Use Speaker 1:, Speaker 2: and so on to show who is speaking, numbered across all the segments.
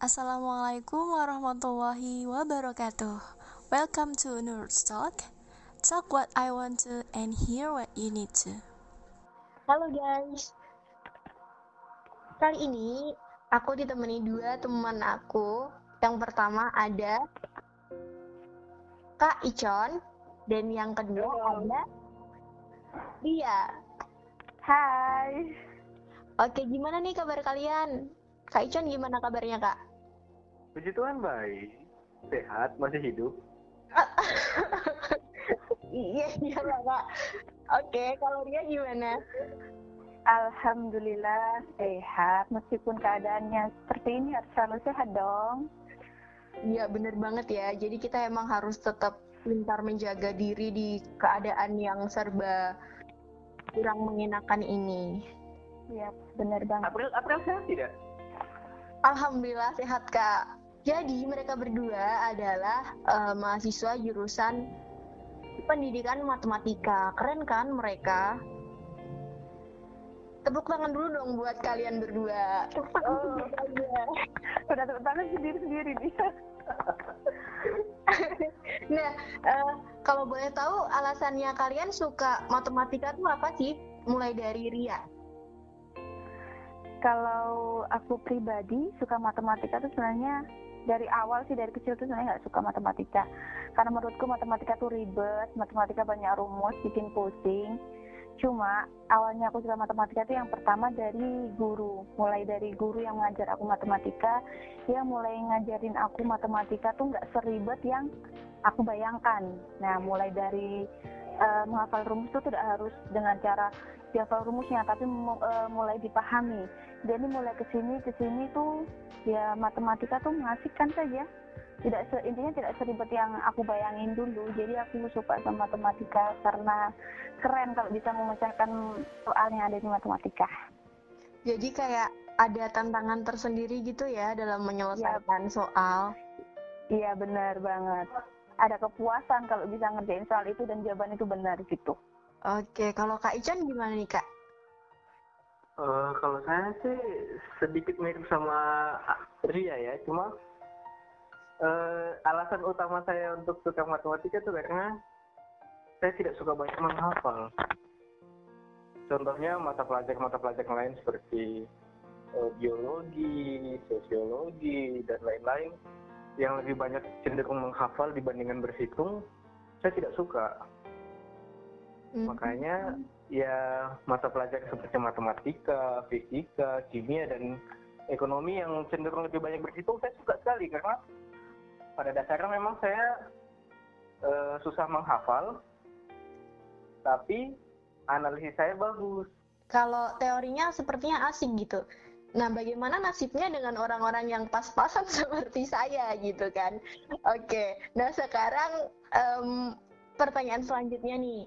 Speaker 1: Assalamualaikum warahmatullahi wabarakatuh. Welcome to Nerds Talk. Talk what I want to and hear what you need to.
Speaker 2: Halo guys. Kali ini aku ditemani dua teman aku. Yang pertama ada Kak Icon dan yang kedua ada Ria.
Speaker 3: Hai.
Speaker 2: Oke, gimana nih kabar kalian? Kak Icon gimana kabarnya, Kak?
Speaker 4: Puji Tuhan baik, sehat, masih hidup.
Speaker 2: iya, iya lah, Kak. Oke, kalau Ria gimana?
Speaker 3: Alhamdulillah sehat, meskipun keadaannya seperti ini harus selalu sehat dong.
Speaker 2: Iya, bener banget ya. Jadi kita emang harus tetap pintar menjaga diri di keadaan yang serba kurang mengenakan ini.
Speaker 3: Iya, bener banget.
Speaker 4: April, April sehat tidak?
Speaker 2: Alhamdulillah sehat kak. Jadi mereka berdua adalah uh, mahasiswa jurusan pendidikan matematika. Keren kan mereka? Tepuk tangan dulu dong buat kalian berdua.
Speaker 3: Oh, iya. Udah tepuk tangan sendiri-sendiri nih.
Speaker 2: nah, uh, kalau boleh tahu alasannya kalian suka matematika tuh apa sih? Mulai dari Ria.
Speaker 3: Kalau aku pribadi suka matematika tuh sebenarnya dari awal sih dari kecil tuh sebenarnya nggak suka matematika. Karena menurutku matematika tuh ribet matematika banyak rumus bikin pusing. Cuma awalnya aku suka matematika itu yang pertama dari guru. Mulai dari guru yang mengajar aku matematika dia mulai ngajarin aku matematika tuh nggak seribet yang aku bayangkan. Nah mulai dari uh, menghafal rumus itu tidak harus dengan cara dihafal rumusnya tapi uh, mulai dipahami jadi mulai ke sini ke sini tuh ya matematika tuh mengasihkan saja. Tidak se, intinya tidak seribet yang aku bayangin dulu. Jadi aku suka sama matematika karena keren kalau bisa memecahkan soal yang ada di matematika.
Speaker 2: Jadi kayak ada tantangan tersendiri gitu ya dalam menyelesaikan ya. soal.
Speaker 3: Iya benar banget. Ada kepuasan kalau bisa ngerjain soal itu dan jawaban itu benar gitu.
Speaker 2: Oke kalau kak Ican gimana nih kak
Speaker 4: Uh, kalau saya sih sedikit mirip sama Ria ya, cuma uh, alasan utama saya untuk suka matematika itu karena saya tidak suka banyak menghafal. Contohnya mata pelajaran-mata pelajaran lain seperti uh, biologi, sosiologi, dan lain-lain yang lebih banyak cenderung menghafal dibandingkan berhitung, saya tidak suka. Mm -hmm. Makanya ya mata pelajaran seperti matematika, fisika, kimia dan ekonomi yang cenderung lebih banyak berhitung saya suka sekali karena pada dasarnya memang saya uh, susah menghafal tapi analisis saya bagus.
Speaker 2: Kalau teorinya sepertinya asing gitu. Nah, bagaimana nasibnya dengan orang-orang yang pas-pasan seperti saya gitu kan? Oke, nah sekarang um, pertanyaan selanjutnya nih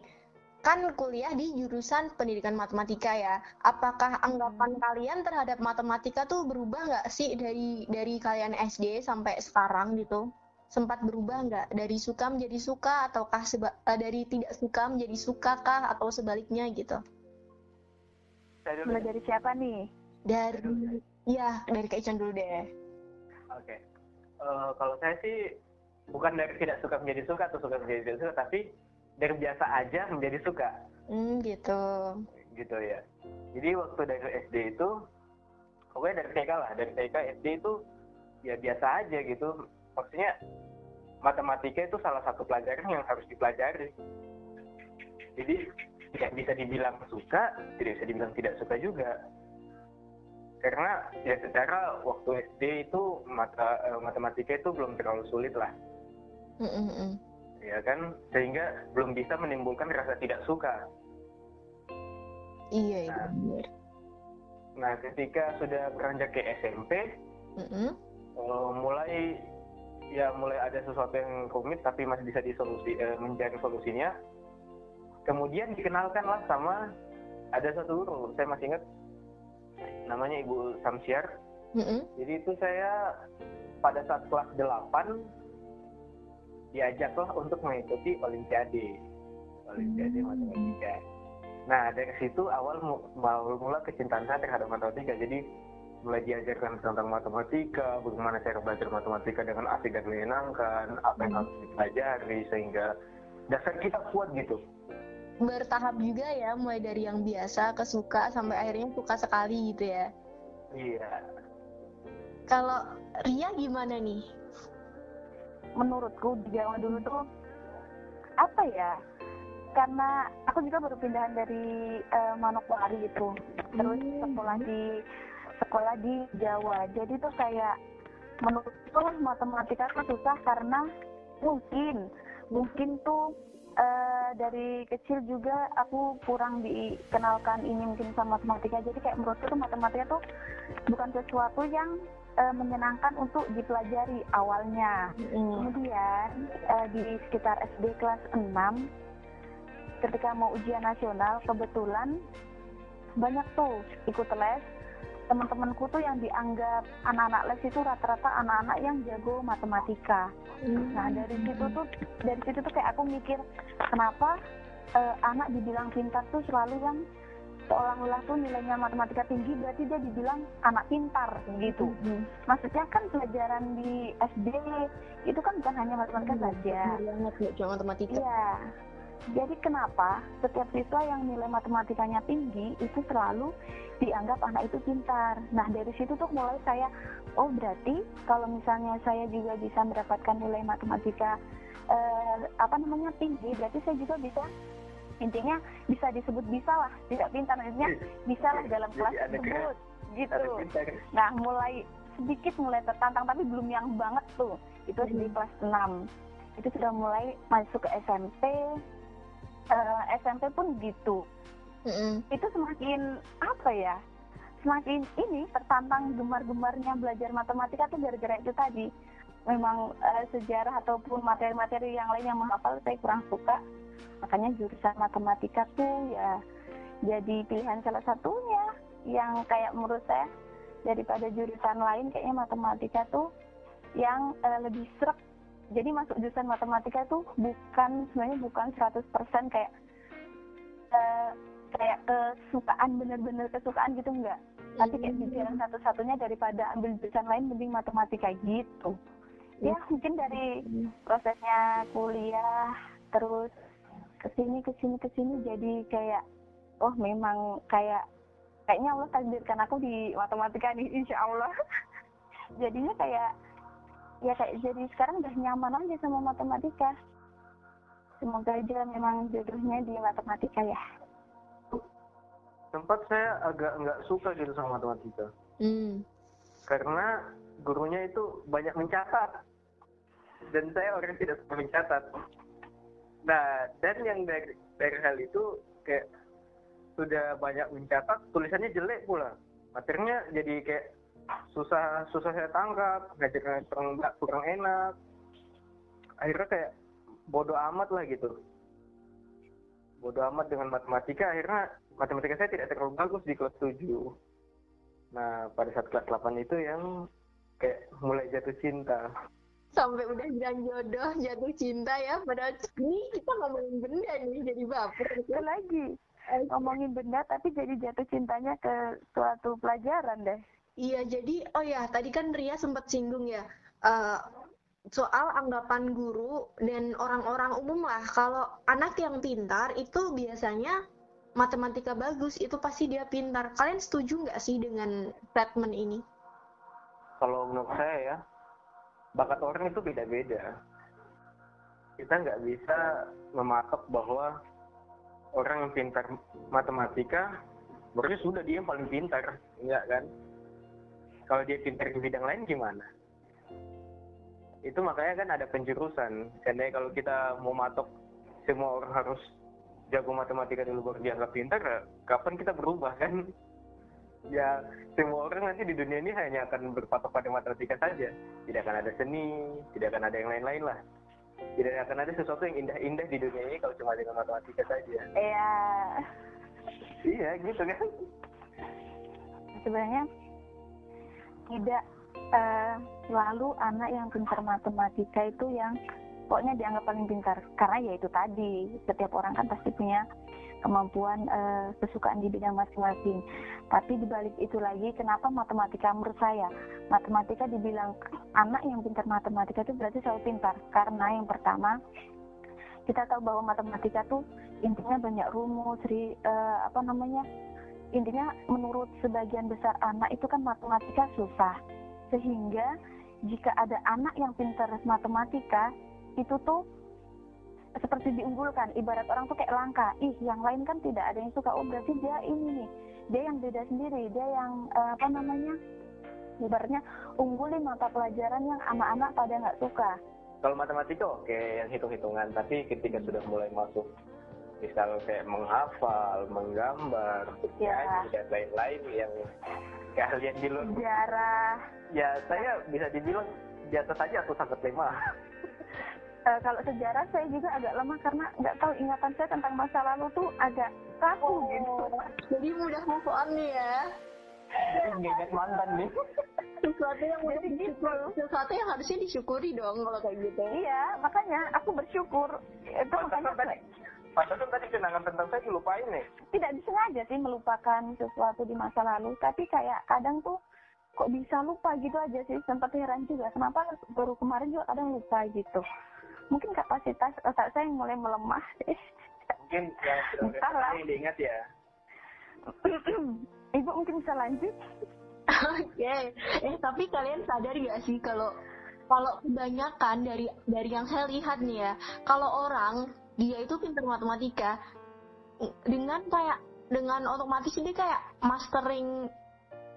Speaker 2: kan kuliah di jurusan pendidikan matematika ya. Apakah anggapan kalian terhadap matematika tuh berubah nggak sih dari dari kalian SD sampai sekarang gitu? Sempat berubah nggak dari suka menjadi suka ataukah seba, uh, dari tidak suka menjadi suka kah atau sebaliknya gitu?
Speaker 3: Mulai dari siapa nih?
Speaker 2: Dari ya dari Kak dulu deh.
Speaker 4: Oke. Okay. Uh, eh, kalau saya sih bukan dari tidak suka menjadi suka atau suka menjadi tidak suka, tapi dari biasa aja menjadi suka.
Speaker 2: Hmm, gitu.
Speaker 4: Gitu ya. Jadi waktu dari SD itu, pokoknya dari TK lah, dari TK SD itu ya biasa aja gitu. Maksudnya matematika itu salah satu pelajaran yang harus dipelajari. Jadi tidak bisa dibilang suka, tidak bisa dibilang tidak suka juga. Karena ya secara waktu SD itu mata uh, matematika itu belum terlalu sulit lah. Mm -mm ya kan? Sehingga belum bisa menimbulkan rasa tidak suka.
Speaker 2: Iya nah, benar.
Speaker 4: Nah ketika sudah beranjak ke SMP mm -hmm. uh, mulai ya mulai ada sesuatu yang rumit tapi masih bisa disolusi uh, mencari solusinya kemudian dikenalkanlah sama ada satu guru. Saya masih ingat namanya Ibu Samsiar. Mm -hmm. jadi itu saya pada saat kelas 8 diajaklah untuk mengikuti olimpiade olimpiade hmm. matematika nah dari situ awal mula kecintaan saya terhadap matematika jadi mulai diajarkan tentang matematika, bagaimana cara belajar matematika dengan asik dan menyenangkan, apa yang harus dipelajari sehingga dasar kita kuat gitu.
Speaker 2: Bertahap juga ya, mulai dari yang biasa ke suka sampai akhirnya suka sekali gitu ya.
Speaker 4: Iya.
Speaker 2: Kalau Ria gimana nih?
Speaker 3: Menurutku di Jawa dulu tuh apa ya karena aku juga baru pindahan dari uh, Manokwari gitu. Terus
Speaker 2: Hmm.
Speaker 3: sekolah di sekolah di Jawa. Jadi tuh kayak menurutku matematika tuh susah karena mungkin mungkin tuh eh, dari kecil juga aku kurang dikenalkan ini mungkin sama matematika. Jadi kayak menurutku tuh matematika tuh bukan sesuatu yang eh, menyenangkan untuk dipelajari awalnya
Speaker 2: Hmm.
Speaker 3: Kemudian eh, di sekitar SD kelas 6 ketika mau ujian nasional kebetulan banyak tuh ikut les teman-temanku tuh yang dianggap anak-anak les itu rata-rata anak-anak yang jago matematika. Nah dari situ tuh dari situ tuh kayak aku mikir kenapa eh, anak dibilang pintar tuh selalu yang seolah-olah tuh nilainya matematika tinggi berarti dia dibilang anak pintar gitu.
Speaker 2: Hmm.
Speaker 3: maksudnya kan pelajaran di SD itu kan bukan hanya matematika saja.
Speaker 2: Bener banget nggak cuma matematika.
Speaker 3: iya. Jadi kenapa setiap siswa yang nilai matematikanya tinggi itu selalu dianggap anak itu pintar? Nah dari situ tuh mulai saya oh berarti kalau misalnya saya juga bisa mendapatkan nilai matematika eh, apa namanya tinggi berarti saya juga bisa intinya bisa disebut bisa lah tidak pintar maksudnya bisa lah dalam kelas tersebut gitu. Nah, mulai sedikit mulai tertantang tapi belum yang banget tuh. Itu di
Speaker 2: Hmm.
Speaker 3: kelas 6. Itu sudah mulai masuk ke SMP. Eh, SMP pun gitu. Itu semakin apa ya? Semakin ini tertantang gemar-gemarnya belajar matematika tuh gara-gara itu tadi. Memang eh, sejarah ataupun materi-materi yang lain yang menghafal saya kurang suka. Makanya jurusan matematika tuh ya jadi pilihan salah satunya yang kayak menurut saya daripada jurusan lain kayaknya matematika tuh yang eh, lebih srek jadi masuk jurusan matematika tuh bukan sebenarnya bukan 100% kayak eh, kayak kesukaan bener-bener kesukaan gitu enggak. Tapi kayak pikiran satu-satunya daripada ambil jurusan lain mending matematika gitu. Ya mungkin dari prosesnya kuliah terus ke sini ke sini ke sini jadi kayak oh memang kayak kayaknya Allah takdirkan aku di matematika nih insya Allah jadinya kayak ya kayak jadi sekarang udah nyaman aja sama matematika semoga aja memang jodohnya di matematika ya
Speaker 4: Sempat saya agak nggak suka gitu sama matematika.
Speaker 2: Hmm.
Speaker 4: Karena gurunya itu banyak mencatat. Dan saya orang yang tidak suka mencatat. Nah, dan yang dari, dari hal itu kayak sudah banyak mencatat, tulisannya jelek pula. Materinya jadi kayak susah susah saya tangkap, ngajarnya kurang kurang enak. Akhirnya kayak bodoh amat lah gitu. Bodoh amat dengan matematika, akhirnya matematika saya tidak terlalu bagus di kelas 7. Nah, pada saat kelas 8 itu yang kayak mulai jatuh cinta.
Speaker 2: Sampai udah bilang jodoh, jatuh cinta ya. Padahal ini kita ngomongin benda nih, jadi baper.
Speaker 3: itu lagi ngomongin benda tapi jadi jatuh cintanya ke suatu pelajaran deh
Speaker 2: Iya, jadi oh ya tadi kan Ria sempat singgung ya eh, soal anggapan guru dan orang-orang umum lah kalau anak yang pintar itu biasanya matematika bagus itu pasti dia pintar. Kalian setuju nggak sih dengan statement ini?
Speaker 4: Kalau menurut saya ya, bakat orang itu beda-beda. Kita nggak bisa mematok bahwa orang yang pintar matematika, berarti sudah dia yang paling pintar, enggak kan? Kalau dia pintar di bidang lain gimana? Itu makanya kan ada penjurusan. Karena kalau kita mau matok semua orang harus jago matematika dulu baru dianggap pintar, ya kapan kita berubah kan? Ya semua orang nanti di dunia ini hanya akan berpatok pada matematika saja. Tidak akan ada seni, tidak akan ada yang lain-lain lah. Tidak akan ada sesuatu yang indah-indah di dunia ini kalau cuma dengan matematika saja.
Speaker 3: ya
Speaker 4: Iya gitu kan?
Speaker 3: sebenarnya tidak selalu anak yang pintar matematika itu yang pokoknya dianggap paling pintar karena ya itu tadi setiap orang kan pasti punya kemampuan uh, kesukaan di bidang masing-masing. Tapi dibalik itu lagi, kenapa matematika menurut saya? Matematika dibilang anak yang pintar matematika itu berarti selalu pintar. Karena yang pertama kita tahu bahwa matematika tuh intinya banyak rumus, ri, uh, apa namanya? Intinya menurut sebagian besar anak itu kan matematika susah. Sehingga jika ada anak yang pintar matematika itu tuh seperti diunggulkan ibarat orang tuh kayak langka. Ih yang lain kan tidak ada yang suka. Oh berarti dia ini nih. Dia yang beda sendiri. Dia yang uh, apa namanya? Ibaratnya unggulin mata pelajaran yang anak-anak pada nggak suka.
Speaker 4: Kalau matematika oke yang hitung-hitungan. Tapi ketika sudah mulai masuk misal kayak menghafal, menggambar,
Speaker 3: ya.
Speaker 4: dan lain-lain yang kalian di luar
Speaker 3: sejarah.
Speaker 4: Ya saya bisa dibilang di atas saja aku sangat lemah.
Speaker 3: Uh, kalau sejarah saya juga agak lemah karena nggak tahu ingatan saya tentang masa lalu tuh agak kaku oh, gitu.
Speaker 2: Jadi mudah move on nih ya.
Speaker 4: Ingat mantan nih.
Speaker 2: sesuatu yang udah gitu. sesuatu yang harusnya disyukuri dong kalau kayak gitu.
Speaker 3: Iya, makanya aku bersyukur. Itu makanya
Speaker 4: tadi Padahal tadi kenangan tentang saya dilupain nih.
Speaker 3: Tidak disengaja sih melupakan sesuatu di masa lalu, tapi kayak kadang tuh kok bisa lupa gitu aja sih, sempat heran juga. Kenapa baru kemarin juga kadang lupa gitu. Mungkin kapasitas otak saya yang mulai melemah sih.
Speaker 4: Mungkin yang sudah yang diingat ya.
Speaker 3: Ibu mungkin bisa lanjut.
Speaker 2: Oke, okay. eh tapi kalian sadar gak sih kalau kalau kebanyakan dari dari yang saya lihat nih ya, kalau orang dia itu pintar matematika dengan kayak dengan otomatis ini kayak mastering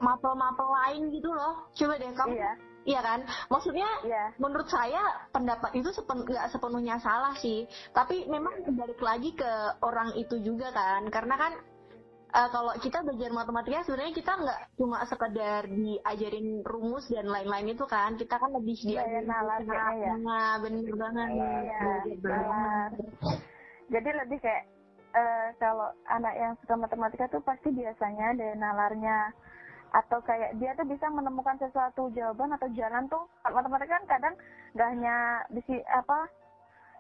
Speaker 2: mapel-mapel lain gitu loh coba deh kamu
Speaker 3: iya,
Speaker 2: iya kan? Maksudnya
Speaker 3: iya.
Speaker 2: menurut saya pendapat itu sepen, gak sepenuhnya salah sih. Tapi memang balik lagi ke orang itu juga kan. Karena kan uh, kalau kita belajar matematika sebenarnya kita nggak cuma sekedar diajarin rumus dan lain-lain itu kan. Kita kan lebih
Speaker 3: diajarin nalarnya ya.
Speaker 2: nah bener banget.
Speaker 3: Ya, jadi lebih kayak uh, kalau anak yang suka matematika tuh pasti biasanya ada nalarnya atau kayak dia tuh bisa menemukan sesuatu jawaban atau jalan tuh matematika kan kadang nggak hanya bisa apa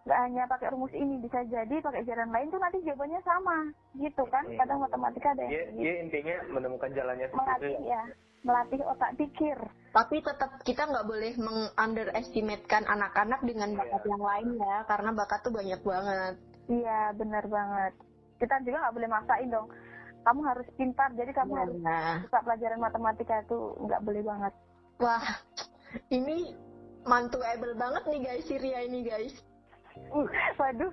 Speaker 3: nggak hanya pakai rumus ini bisa jadi pakai jalan lain tuh nanti jawabannya sama gitu kan? Kadang matematika ada
Speaker 4: yang
Speaker 3: gitu.
Speaker 4: dia intinya menemukan jalannya
Speaker 3: melatih ya. Melatih otak pikir.
Speaker 2: Tapi tetap kita nggak boleh mengunderestimatekan anak-anak dengan iya. bakat yeah. yang lain ya karena bakat tuh banyak banget.
Speaker 3: Iya benar banget. Kita juga nggak boleh maksain dong kamu harus pintar jadi kamu nah. harus suka pelajaran matematika itu nggak boleh banget
Speaker 2: wah ini mantu able banget nih guys Syria ini guys
Speaker 3: Uh, waduh.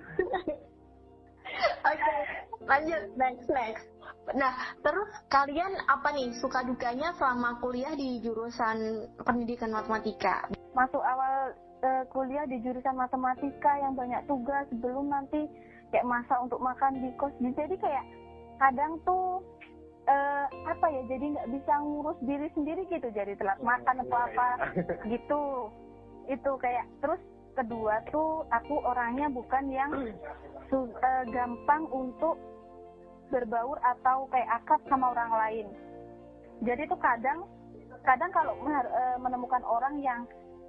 Speaker 2: Oke, okay, lanjut next next. Nah, terus kalian apa nih suka dukanya selama kuliah di jurusan pendidikan matematika?
Speaker 3: Masuk awal uh, kuliah di jurusan matematika yang banyak tugas sebelum nanti kayak masa untuk makan di kos. Jadi kayak kadang tuh uh, apa ya jadi nggak bisa ngurus diri sendiri gitu jadi telat makan atau apa gitu. Itu kayak terus kedua tuh aku orangnya bukan yang uh, gampang untuk berbaur atau kayak akrab sama orang lain. Jadi tuh kadang kadang kalau uh, menemukan orang yang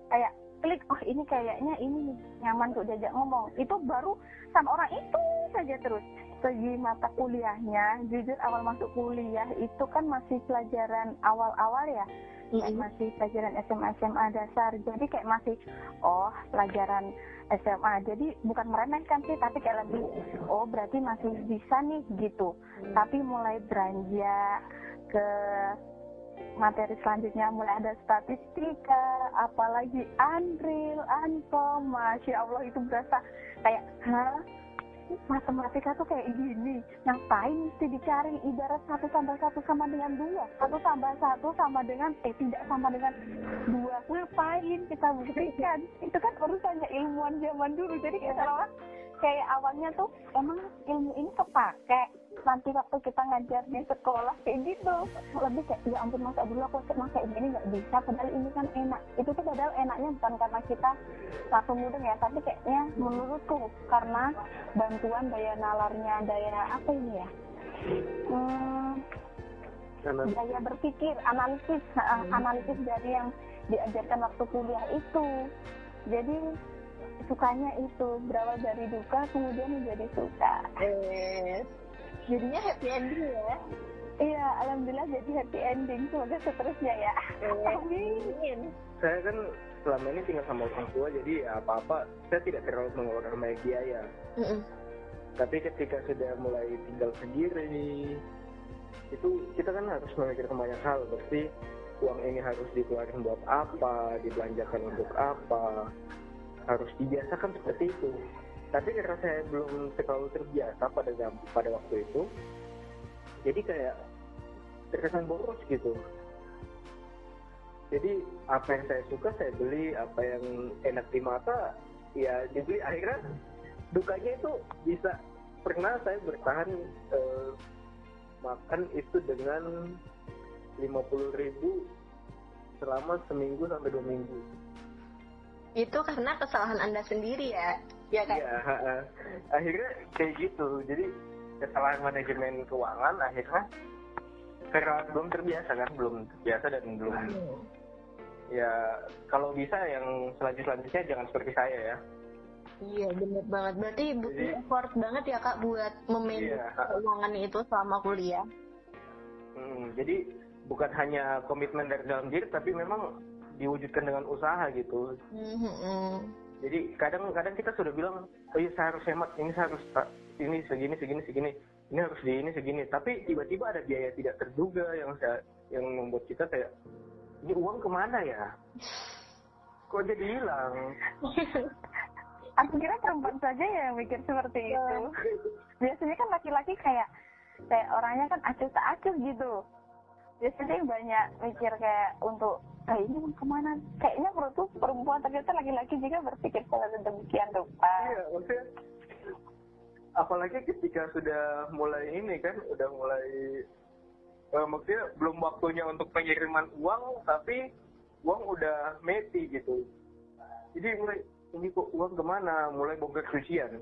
Speaker 3: kayak klik oh ini kayaknya ini nyaman untuk diajak ngomong itu baru sama orang itu saja terus segi mata kuliahnya jujur awal masuk kuliah itu kan masih pelajaran awal-awal ya mm-hmm. masih pelajaran SMA SMA dasar jadi kayak masih oh pelajaran SMA jadi bukan meremehkan sih tapi kayak lebih oh berarti masih bisa nih gitu mm. tapi mulai beranjak ke materi selanjutnya mulai ada statistika apalagi Unreal, Ankom, Masya Allah itu berasa kayak hah matematika tuh kayak gini ngapain mesti dicari ibarat satu tambah satu sama dengan dua? Satu tambah satu sama dengan eh tidak sama dengan dua. Ngapain kita buktikan? Itu kan urusannya ilmuwan zaman dulu. Jadi kayak salah kayak awalnya tuh emang ilmu ini kepake nanti waktu kita ngajar di sekolah kayak gitu. Lebih kayak ya ampun masa dulu aku masa ini nggak bisa padahal ini kan enak. Itu tuh padahal enaknya bukan karena kita langsung mudah ya tapi kayaknya menurutku karena bantuan daya nalarnya daya apa ini ya? Hmm, daya berpikir analisis hmm. analisis dari yang diajarkan waktu kuliah itu. Jadi sukanya itu berawal dari duka kemudian menjadi suka.
Speaker 2: Eh jadinya happy ending ya?
Speaker 3: Iya alhamdulillah jadi happy ending. Semoga seterusnya ya.
Speaker 2: Amin.
Speaker 4: Saya kan selama ini tinggal sama orang tua jadi ya apa-apa saya tidak terlalu mengeluarkan banyak biaya.
Speaker 2: Mm-mm.
Speaker 4: tapi ketika sudah mulai tinggal sendiri itu kita kan harus memikirkan banyak hal. Seperti uang ini harus dikeluarkan buat apa dibelanjakan untuk apa harus dibiasakan seperti itu tapi karena saya belum terlalu terbiasa pada pada waktu itu jadi kayak terkesan boros gitu. Jadi apa yang saya suka saya beli apa yang enak di mata ya dibeli. Akhirnya dukanya itu bisa pernah saya bertahan eh, makan itu dengan 50.000 ribu selama seminggu sampai dua minggu.
Speaker 2: Itu karena kesalahan anda sendiri ya ya kan
Speaker 4: Iya, akhirnya kayak gitu. Jadi kesalahan manajemen keuangan akhirnya karena belum terbiasa kan, belum terbiasa dan belum ya kalau bisa yang selanjutnya jangan seperti saya ya.
Speaker 2: Iya bener banget. Berarti butuh effort banget ya kak buat memanage
Speaker 4: Iya.
Speaker 2: keuangan itu selama kuliah.
Speaker 4: Hmm, jadi bukan hanya komitmen dari dalam diri tapi memang diwujudkan dengan usaha gitu.
Speaker 2: Mhm.
Speaker 4: Jadi kadang-kadang kita sudah bilang, oh iya saya harus hemat, ini saya harus ini segini segini segini, ini harus di ini segini. Tapi tiba-tiba ada biaya tidak terduga yang saya yang membuat kita kayak ini uang ke mana ya? Kok jadi hilang?
Speaker 3: aku kira perempuan saja ya yang mikir seperti itu biasanya kan laki-laki kayak kayak orangnya kan acuh tak acuh gitu biasanya banyak mikir kayak untuk ah ini mau ke mana kayaknya menurutku perempuan ternyata laki-laki juga berpikir seperti demikian lupa
Speaker 4: Iya, maksudnya apalagi ketika sudah mulai ini kan, udah mulai eh, maksudnya belum waktunya untuk pengiriman uang, tapi uang udah meti gitu. Jadi mulai ini kok uang ke mana? Mulai bongkar cucian.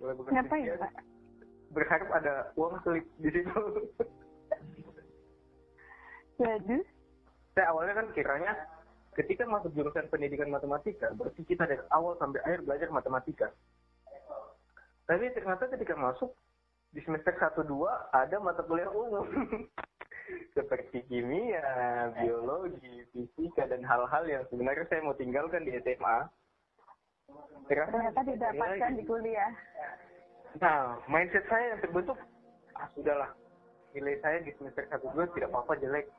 Speaker 4: Mulai bongkar
Speaker 3: ngapain
Speaker 4: cucian.
Speaker 3: pak
Speaker 4: Berharap ada uang selip di situ.
Speaker 3: jadi
Speaker 4: Saya awalnya kan kiranya ketika masuk jurusan pendidikan matematika, berarti kita dari awal sampai akhir belajar matematika. Tapi ternyata ketika masuk di semester 1 2 ada mata kuliah umum seperti kimia, biologi, fisika dan hal-hal yang sebenarnya saya mau tinggalkan di SMA.
Speaker 3: ternyata didapatkan di kuliah
Speaker 4: Nah, mindset saya yang terbentuk, ah sudahlah, nilai saya di semester 1 2 tidak apa-apa jelek.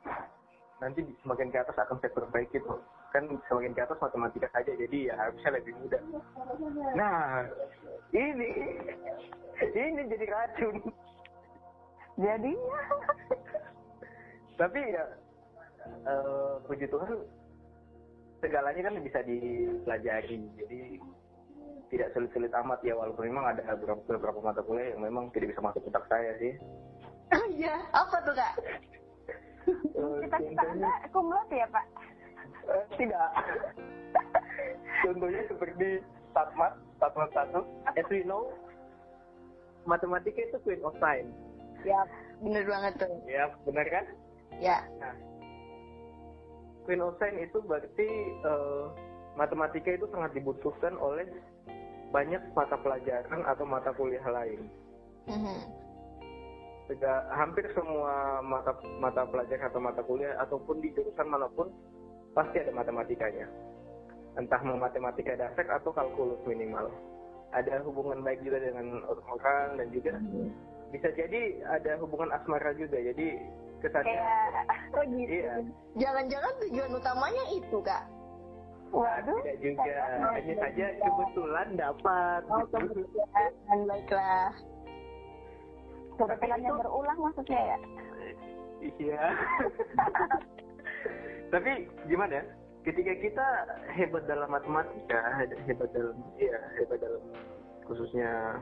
Speaker 4: Nanti di- semakin ke atas akan saya perbaiki tuh. Kan semakin ke atas matematika saja, jadi ya harusnya lebih mudah. Nah, ini, ini jadi racun.
Speaker 3: jadinya
Speaker 4: Tapi ya, eh, puji Tuhan, segalanya kan bisa dipelajari. Jadi tidak sulit-sulit amat ya, walaupun memang ada beberapa, beberapa mata kuliah yang memang tidak bisa masuk otak saya sih.
Speaker 2: Oh iya, apa tuh kak?
Speaker 4: Contohnya-
Speaker 3: anda kumlot ya pak
Speaker 4: Eh, tidak. Contohnya seperti Tatmat, Tatmat satu. As we know, matematika itu queen of science.
Speaker 2: Ya, bener banget tuh.
Speaker 4: Ya, benar kan?
Speaker 2: Ya.
Speaker 4: Nah, queen of science itu berarti eh, matematika itu sangat dibutuhkan oleh banyak mata pelajaran atau mata kuliah lain.
Speaker 2: Mhm.
Speaker 4: Sega, hampir semua mata mata pelajaran atau mata kuliah ataupun di jurusan mana pun pasti ada matematikanya. Entah mau matematika dasar atau kalkulus minimal. Ada hubungan baik juga dengan orang dan juga bisa jadi ada hubungan asmara juga. Jadi kesannya
Speaker 3: kayak
Speaker 2: Oh gitu.
Speaker 4: iya,
Speaker 2: Jangan-jangan tujuan utamanya itu kak?
Speaker 3: waduh
Speaker 4: tidak juga. Hanya saja kebetulan dapat.
Speaker 2: Oh kebetulan, baiklah.
Speaker 3: Kebetulan yang berulang maksudnya ya
Speaker 4: Iya. Tapi gimana ya? Ketika kita hebat dalam matematika, hebat dalam ya hebat dalam khususnya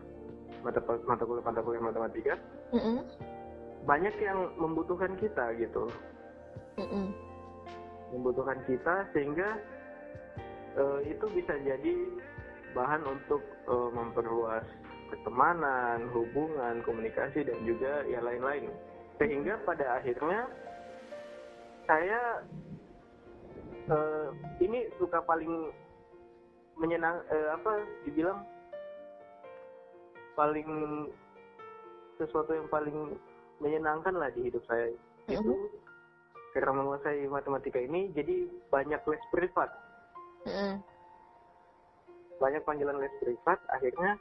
Speaker 4: mata mata kuliah mata kuliah matematika,
Speaker 2: Mhm.
Speaker 4: banyak yang membutuhkan kita gitu,
Speaker 2: Mhm.
Speaker 4: membutuhkan kita sehingga eh, itu bisa jadi bahan untuk eh, memperluas pertemanan, hubungan, komunikasi dan juga yang lain-lain. Sehingga pada akhirnya saya eh, ini suka paling menyenang eh, apa dibilang paling sesuatu yang paling menyenangkan lah di hidup saya itu
Speaker 2: Mm-hmm.
Speaker 4: karena menguasai matematika ini jadi banyak les privat
Speaker 2: Mm-mm.
Speaker 4: banyak panggilan les privat akhirnya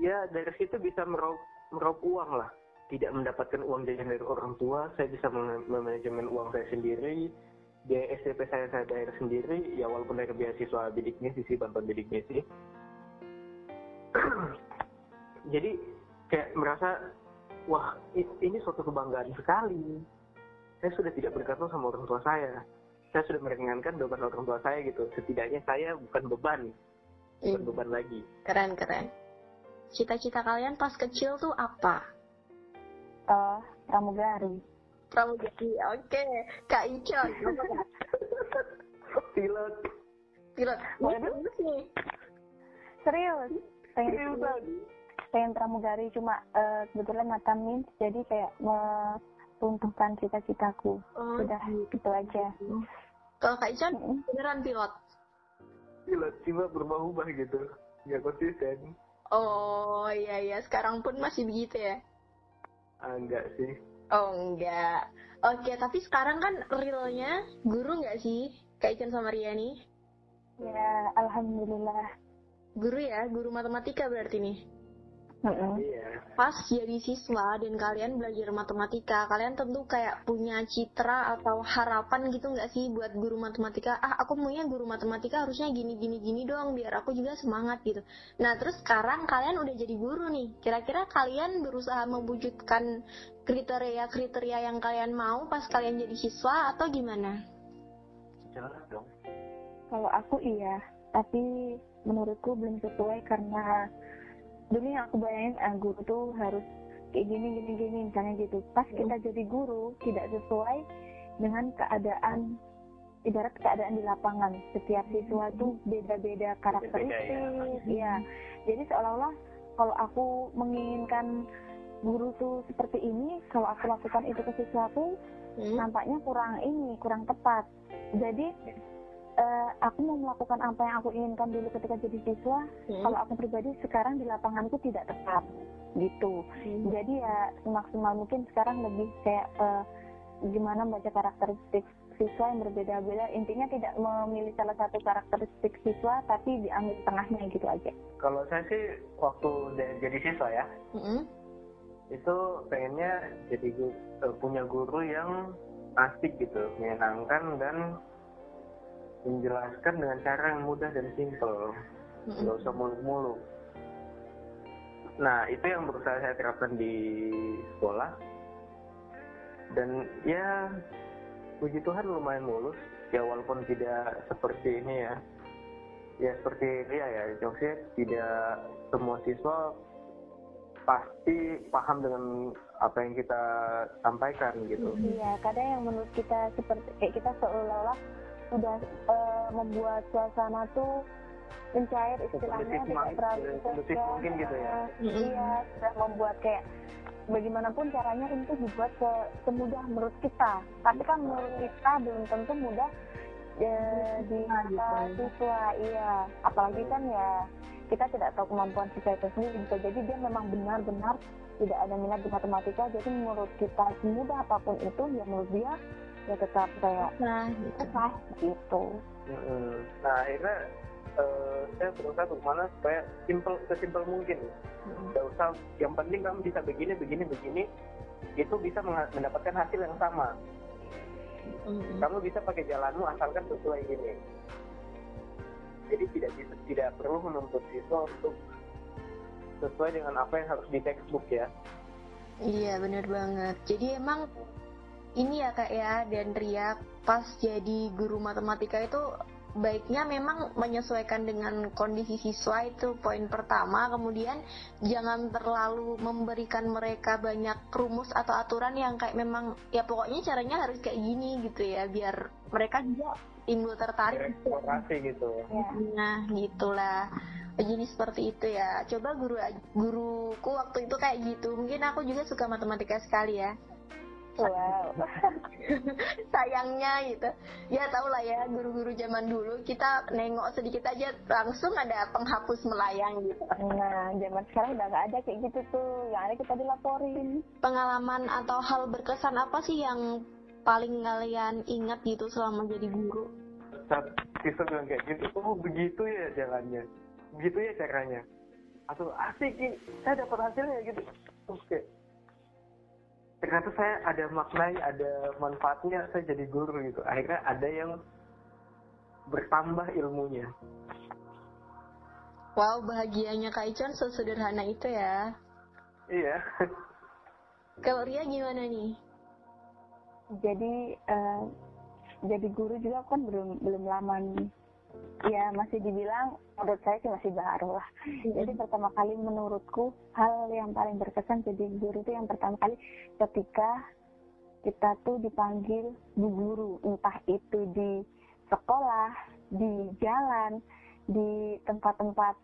Speaker 4: ya dari situ bisa meraup meraup uang lah. Tidak mendapatkan uang jajan dari orang tua saya bisa mem- memanajemen uang saya sendiri biaya SPP saya saya bayar sendiri. Ya walaupun dari beasiswa bidik misi sih bantuan bidik misi jadi kayak merasa wah ini suatu kebanggaan sekali. Saya sudah tidak bergantung sama orang tua saya. Saya sudah meringankan beban orang tua saya gitu. Setidaknya saya bukan beban bukan
Speaker 2: Ih,
Speaker 4: beban lagi.
Speaker 2: Keren keren cita-cita kalian pas kecil tuh apa
Speaker 3: Eh, pramugari.
Speaker 2: pramugari oke kak apa, Kak?
Speaker 4: pilot
Speaker 2: pilot
Speaker 3: Waduh.
Speaker 2: nih
Speaker 3: Serius, pengen
Speaker 4: Seriusan?
Speaker 3: pengen pramugari cuma eh, kebetulan mata min jadi kayak meruntuhkan cita-citaku.
Speaker 2: oh,
Speaker 3: Udah gitu aja.
Speaker 2: kalau kak
Speaker 3: Mm-mm.
Speaker 2: beneran pilot
Speaker 4: pilot cuma berubah-ubah gitu nggak konsisten
Speaker 2: oh iya iya sekarang pun masih begitu ya
Speaker 4: ah, enggak sih
Speaker 2: Oh enggak. Oke, tapi sekarang kan realnya guru nggak sih? Kak Ichan sama Ria nih?
Speaker 3: Ya, alhamdulillah.
Speaker 2: Guru ya, guru matematika berarti nih.
Speaker 4: Iya
Speaker 2: Pas jadi siswa dan kalian belajar matematika, kalian tentu kayak punya citra atau harapan gitu nggak sih buat guru matematika? Ah, aku maunya guru matematika harusnya gini gini gini doang biar aku juga semangat gitu. Nah, terus sekarang kalian udah jadi guru nih. Kira-kira kalian berusaha mewujudkan kriteria-kriteria yang kalian mau pas kalian jadi siswa atau gimana?
Speaker 4: jelas dong
Speaker 3: Kalau aku iya, tapi menurutku belum sesuai karena dulu yang aku bayangin ah, guru tuh harus kayak gini gini gini misalnya gitu. Pas kita jadi guru tidak sesuai dengan keadaan ibarat keadaan di lapangan. Setiap siswa tuh beda-beda karakteristik, ya. Jadi seolah-olah kalau aku menginginkan guru tuh seperti ini, kalau aku lakukan itu ke siswaku,
Speaker 2: Hmm?
Speaker 3: nampaknya kurang ini, kurang tepat. Jadi eh, aku mau melakukan apa yang aku inginkan dulu ketika jadi siswa,
Speaker 2: Hmm?
Speaker 3: kalau aku pribadi sekarang di lapanganku tidak tepat gitu.
Speaker 2: Hmm.
Speaker 3: Jadi ya semaksimal mungkin sekarang lebih kayak eh, gimana membaca karakteristik siswa yang berbeda-beda. Intinya tidak memilih salah satu karakteristik siswa, tapi diambil tengahnya gitu aja.
Speaker 4: kalau saya sih waktu jadi siswa ya
Speaker 2: Hmm?
Speaker 4: itu pengennya jadi gu- eh, punya guru yang asik gitu menyenangkan dan menjelaskan dengan cara yang mudah dan simpel.
Speaker 2: Hmm.
Speaker 4: nggak usah muluk-muluk nah itu yang berusaha saya terapkan di sekolah. Dan ya puji Tuhan lumayan mulus. Ya walaupun tidak seperti ini ya. Ya seperti Ria ya. Maksudnya tidak semua siswa pasti paham dengan apa yang kita sampaikan gitu.
Speaker 3: Iya, kadang yang menurut kita seperti kayak kita seolah-olah sudah eh, membuat suasana tuh mencair istilahnya tidak terlalu
Speaker 4: mungkin gitu ya.
Speaker 3: Iya, sudah membuat kayak bagaimanapun caranya itu dibuat se- semudah menurut kita. Tapi kan menurut kita belum tentu mudah eh, di mata siswa. Iya, apalagi kan ya kita tidak tahu kemampuan siswa itu sendiri. Bisa jadi dia memang benar-benar tidak ada minat di matematika. Jadi menurut kita semudah apa pun itu, ya menurut dia ya tetap kayak
Speaker 2: Nah, gitu.
Speaker 3: sah gitu.
Speaker 4: Mm-mm. Nah akhirnya eh, saya berusaha bagaimana supaya simpel sesimpel mungkin. Tidak usah. Yang penting kamu bisa begini, begini, begini. Itu bisa mendapatkan hasil yang sama.
Speaker 2: Mm-mm.
Speaker 4: Kamu bisa pakai jalanmu asalkan sesuai gini. Jadi tidak bisa, tidak perlu menuntut siswa untuk sesuai dengan apa yang harus di textbook ya.
Speaker 2: Iya bener banget. Jadi emang ini ya kak ya dan Ria pas jadi guru matematika itu baiknya memang menyesuaikan dengan kondisi siswa itu poin pertama. Kemudian jangan terlalu memberikan mereka banyak rumus atau aturan yang kayak memang ya pokoknya caranya harus kayak gini gitu ya biar mereka juga timbul tertarik.
Speaker 4: Eksplorasi gitu.
Speaker 3: Ya.
Speaker 2: Nah gitulah. Jadi seperti itu ya. Coba guru guruku waktu itu kayak gitu. Mungkin aku juga suka matematika sekali ya. Wow. Sayangnya gitu. Ya tau lah ya guru-guru zaman dulu kita nengok sedikit aja langsung ada penghapus melayang gitu.
Speaker 3: Nah, zaman sekarang udah nggak ada kayak gitu tuh. Yang ada kita dilaporin.
Speaker 2: Pengalaman atau hal berkesan apa sih yang paling kalian ingat gitu selama jadi guru?
Speaker 4: saat kita bilang kayak gitu oh begitu ya jalannya begitu ya caranya atau asik nih saya dapat hasilnya gitu oke ternyata saya ada maknanya ada manfaatnya saya jadi guru gitu akhirnya ada yang bertambah ilmunya
Speaker 2: Wow, bahagianya Kak Icon sesederhana itu ya.
Speaker 4: iya
Speaker 2: Kalau Ria gimana nih?
Speaker 3: Jadi eh, jadi guru juga kan belum belum lama nih. Ya masih dibilang menurut saya sih masih baru lah. Jadi pertama kali menurutku hal yang paling berkesan jadi guru itu yang pertama kali ketika kita tuh dipanggil bu guru. Entah itu di sekolah, di jalan, di tempat-tempat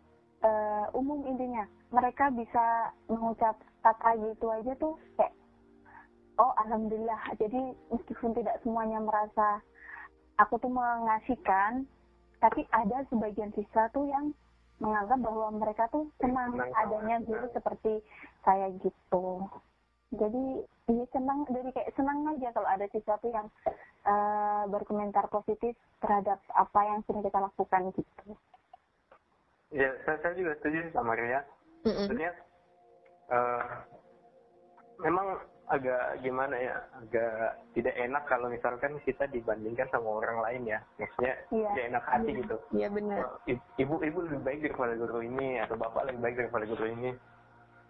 Speaker 3: eh, umum intinya. Mereka bisa mengucap kata gitu aja tuh kayak oh alhamdulillah. Jadi meskipun tidak semuanya merasa aku tuh mengasihkan tapi ada sebagian siswa tuh yang menganggap bahwa mereka tuh senang
Speaker 4: Senang
Speaker 3: adanya guru seperti saya gitu. Jadi iya senang jadi kayak senang aja kalau ada sesuatu yang eh, berkomentar positif terhadap apa yang sedang kita lakukan gitu.
Speaker 4: Ya saya, saya juga setuju sama Ria.
Speaker 2: Mm-mm.
Speaker 4: maksudnya eh, memang agak gimana ya agak tidak enak kalau misalkan kita dibandingkan sama orang lain ya. Maksudnya
Speaker 3: Iya.
Speaker 4: tidak enak hati gitu.
Speaker 2: Iya benar.
Speaker 4: Oh, ibu ibu lebih baik daripada guru ini atau bapak lebih baik daripada guru ini.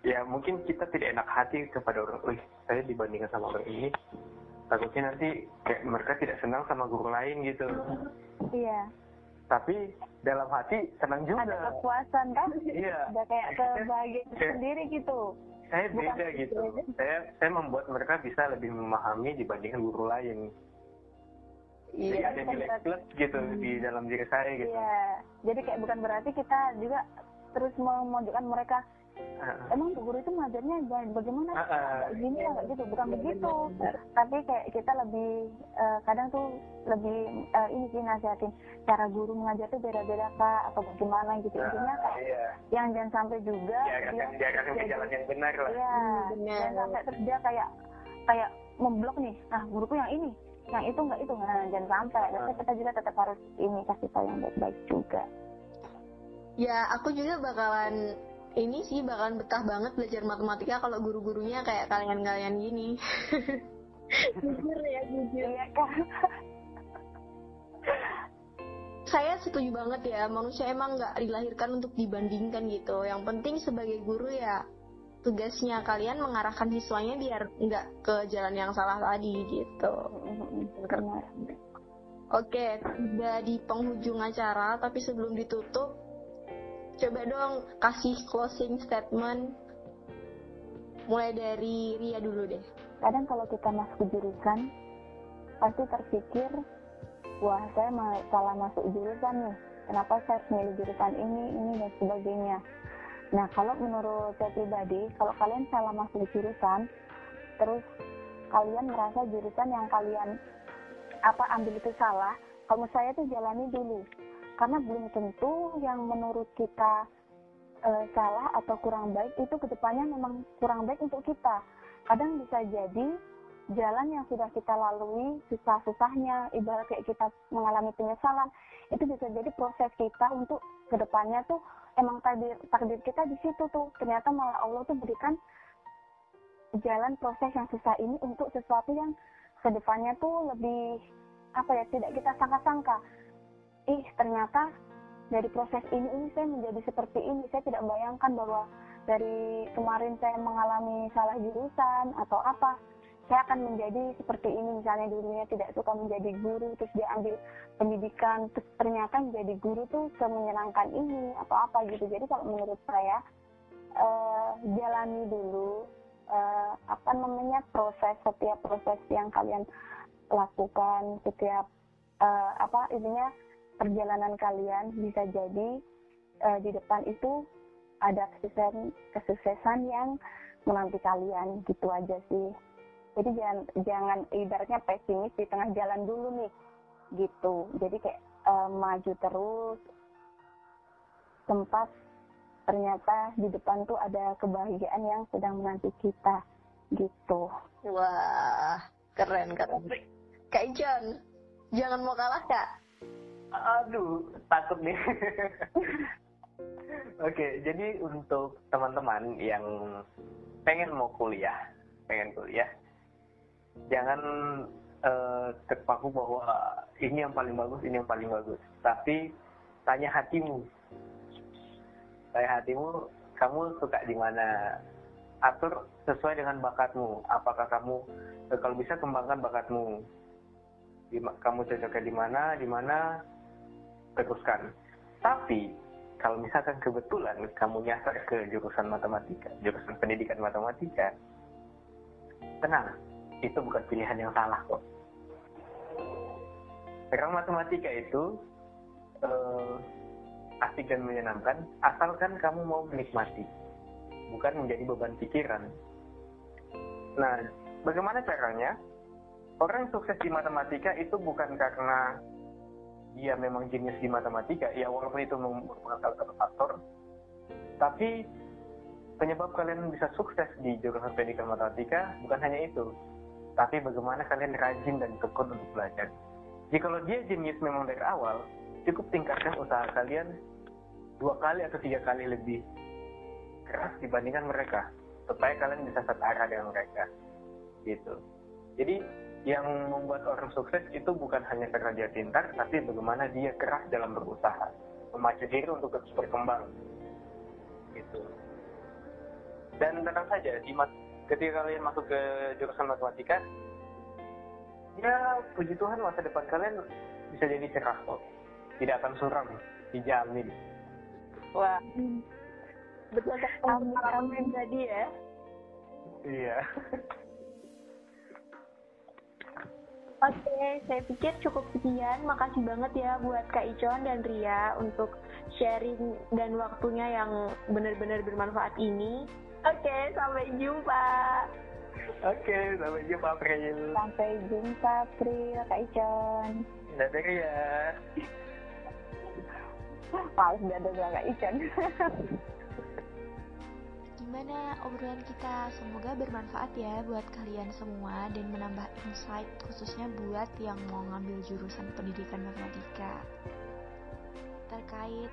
Speaker 4: Ya mungkin kita tidak enak hati kepada orang wih saya dibandingkan sama orang ini. Takutnya nanti kayak mereka tidak senang sama guru lain gitu.
Speaker 3: Iya.
Speaker 4: Tapi dalam hati senang juga.
Speaker 3: Ada kepuasan kan?
Speaker 4: Iya.
Speaker 3: Ada kayak kebahagiaan sendiri gitu
Speaker 4: saya
Speaker 3: Bukan
Speaker 4: beda
Speaker 3: gitu
Speaker 4: gitu.
Speaker 3: aja.
Speaker 4: saya saya membuat mereka bisa lebih memahami dibandingkan guru lain. Jadi
Speaker 3: Iya,
Speaker 4: ada
Speaker 3: bukan
Speaker 4: nilai plus gitu di dalam diri saya gitu.
Speaker 3: Iya. Jadi kayak bukan berarti kita juga terus memojokkan mereka
Speaker 4: Ah,
Speaker 3: emang bu guru itu ngajarnya ba- bagaimana
Speaker 4: Ah, ah.
Speaker 3: Nggak gini ya nggak gitu bukan
Speaker 2: Iya,
Speaker 3: begitu
Speaker 2: benar.
Speaker 3: tapi kayak kita lebih eh, kadang tuh lebih eh, ini sih nasihatin cara guru mengajar tuh beda-beda kak atau bagaimana gitu intinya
Speaker 4: ah,
Speaker 3: kayak
Speaker 4: iya
Speaker 3: yang jangan sampai juga
Speaker 4: diarahkan
Speaker 3: dia-
Speaker 4: ke
Speaker 3: jadi-
Speaker 4: jalan yang benar lah
Speaker 3: Iya,
Speaker 2: Hmm, benar.
Speaker 3: jangan sampai terus dia kayak kayak memblok nih. Nah, guruku yang ini, yang itu enggak itu. Nah, jangan sampai. Tapi kita juga tetap harus ini kasih tahu yang baik-baik juga.
Speaker 2: Ya, aku juga bakalan ini sih bakalan betah banget belajar matematika kalau guru-gurunya kayak kalian-kalian gini. jujur ya, jujur.
Speaker 3: Iya kan?
Speaker 2: Saya setuju banget ya, manusia emang nggak dilahirkan untuk dibandingkan gitu. Yang penting sebagai guru ya tugasnya kalian mengarahkan siswanya biar nggak ke jalan yang salah tadi gitu.
Speaker 3: Benar.
Speaker 2: Oke, udah di penghujung acara, tapi sebelum ditutup, coba dong kasih closing statement. Mulai dari Ria dulu deh.
Speaker 3: Kadang kalau kita masuk jurusan, pasti terpikir, wah saya salah masuk jurusan nih. Kenapa saya harus jurusan ini, ini dan sebagainya. Nah, kalau menurut saya pribadi, kalau kalian salah masuk jurusan, terus kalian merasa jurusan yang kalian apa ambil itu salah, kalau saya tuh jalani dulu. Karena belum tentu yang menurut kita eh, salah atau kurang baik itu ke depannya memang kurang baik untuk kita. Kadang bisa jadi jalan yang sudah kita lalui susah-susahnya, ibarat kayak kita mengalami penyesalan, itu bisa jadi proses kita untuk ke depannya tuh emang takdir takdir kita di situ tuh ternyata malah Allah tuh berikan jalan proses yang susah ini untuk sesuatu yang ke depannya tuh lebih apa ya tidak kita sangka-sangka ih ternyata dari proses ini ini saya menjadi seperti ini. Saya tidak bayangkan bahwa dari kemarin saya mengalami salah jurusan atau apa saya akan menjadi seperti ini. Misalnya dulunya tidak suka menjadi guru terus dia ambil pendidikan terus ternyata menjadi guru tuh semenyenangkan ini atau apa gitu. Jadi kalau menurut saya eh, jalani dulu eh, apa namanya proses setiap proses yang kalian lakukan setiap eh, apa intinya perjalanan kalian bisa jadi eh, di depan itu ada kesuksesan kesuksesan yang menanti kalian gitu aja sih. Jadi jangan jangan ibaratnya pesimis di tengah jalan dulu nih gitu. Jadi kayak uh, maju terus tempat ternyata di depan tuh ada kebahagiaan yang sedang menanti kita gitu.
Speaker 2: Wah keren keren. Kak Ijon jangan mau kalah kak
Speaker 4: aduh takut nih. Oke jadi untuk teman-teman yang pengen mau kuliah pengen kuliah jangan uh, terpaku bahwa ini yang paling bagus ini yang paling bagus. Tapi tanya hatimu. Tanya hatimu kamu suka di mana? Atur sesuai dengan bakatmu. Apakah kamu eh, kalau bisa kembangkan bakatmu? Kamu cocoknya di mana di mana teruskan tapi kalau misalkan kebetulan kamu nyasar ke jurusan matematika jurusan pendidikan matematika tenang itu bukan pilihan yang salah kok. Sekarang matematika itu uh, asik dan menyenangkan asalkan kamu mau menikmati bukan menjadi beban pikiran. Nah bagaimana caranya? Orang sukses di matematika itu bukan karena dia memang jenius di matematika ya walaupun itu merupakan salah satu faktor. Tapi penyebab kalian bisa sukses di jurusan pendidikan matematika bukan hanya itu tapi bagaimana kalian rajin dan tekun untuk belajar. Jika kalau dia jenius memang dari awal cukup tingkatkan usaha kalian dua kali atau tiga kali lebih keras dibandingkan mereka supaya kalian bisa setara dengan mereka gitu. Jadi yang membuat orang sukses itu bukan hanya karena dia pintar tapi bagaimana dia keras dalam berusaha memacu diri untuk terus berkembang. Gitu. Dan tenang saja di ketika kalian masuk ke jurusan matematika ya puji Tuhan masa depan kalian bisa jadi cerah kok. Tidak akan suram dijamin.
Speaker 2: Wah. Betul amin. Tadi ya.
Speaker 4: Iya
Speaker 2: Oke, saya pikir cukup sekian. Makasih banget ya buat Kak Icon dan Ria untuk sharing dan waktunya yang benar-benar bermanfaat ini. Oke, sampai jumpa.
Speaker 4: Oke, sampai jumpa April.
Speaker 3: Sampai jumpa April, Kak Icon.
Speaker 4: Dadah Ria.
Speaker 3: Males dadah Kak Icon.
Speaker 1: Gimana obrolan kita? Semoga bermanfaat ya buat kalian semua dan menambah insight khususnya buat yang mau ngambil jurusan pendidikan matematika. Terkait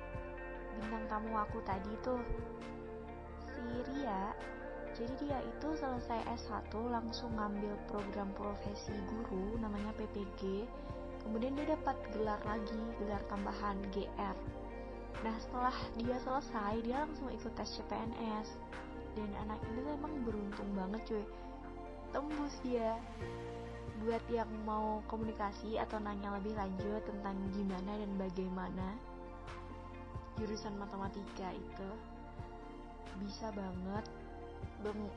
Speaker 1: bintang tamu aku tadi tuh, si Ria, jadi dia itu selesai S1 langsung ngambil program profesi guru namanya PPG, kemudian dia dapat gelar lagi, gelar tambahan GR. Nah setelah dia selesai, dia langsung ikut tes CPNS dan anak ini tuh emang beruntung banget cuy. Tembus dia. Buat yang mau komunikasi atau nanya lebih lanjut tentang gimana dan bagaimana jurusan matematika itu bisa banget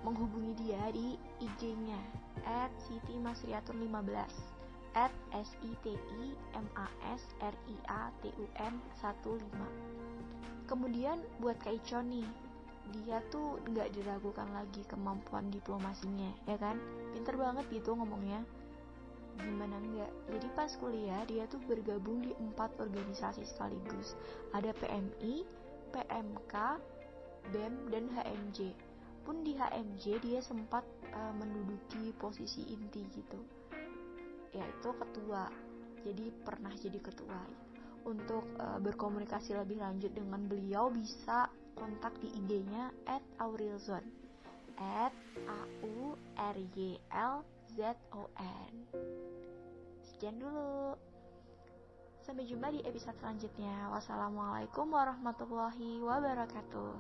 Speaker 1: menghubungi dia di IG-nya at sitimasriatun 15 at s i t i m a s r i a t u n 15 kemudian buat Kak Icon nih dia tuh nggak diragukan lagi kemampuan diplomasinya ya kan? Pinter banget gitu ngomongnya. Gimana enggak jadi pas kuliah dia tuh bergabung di empat organisasi sekaligus. Ada PMI PMK BEM dan HMJ pun di HMJ dia sempat uh, menduduki posisi inti gitu yaitu ketua. Jadi pernah jadi ketua. Untuk uh, berkomunikasi lebih lanjut dengan beliau bisa kontak di IG-nya at Aurilzon. At A U R Y L Z O N. Sekian dulu. Sampai jumpa di episode selanjutnya. Wassalamualaikum warahmatullahi wabarakatuh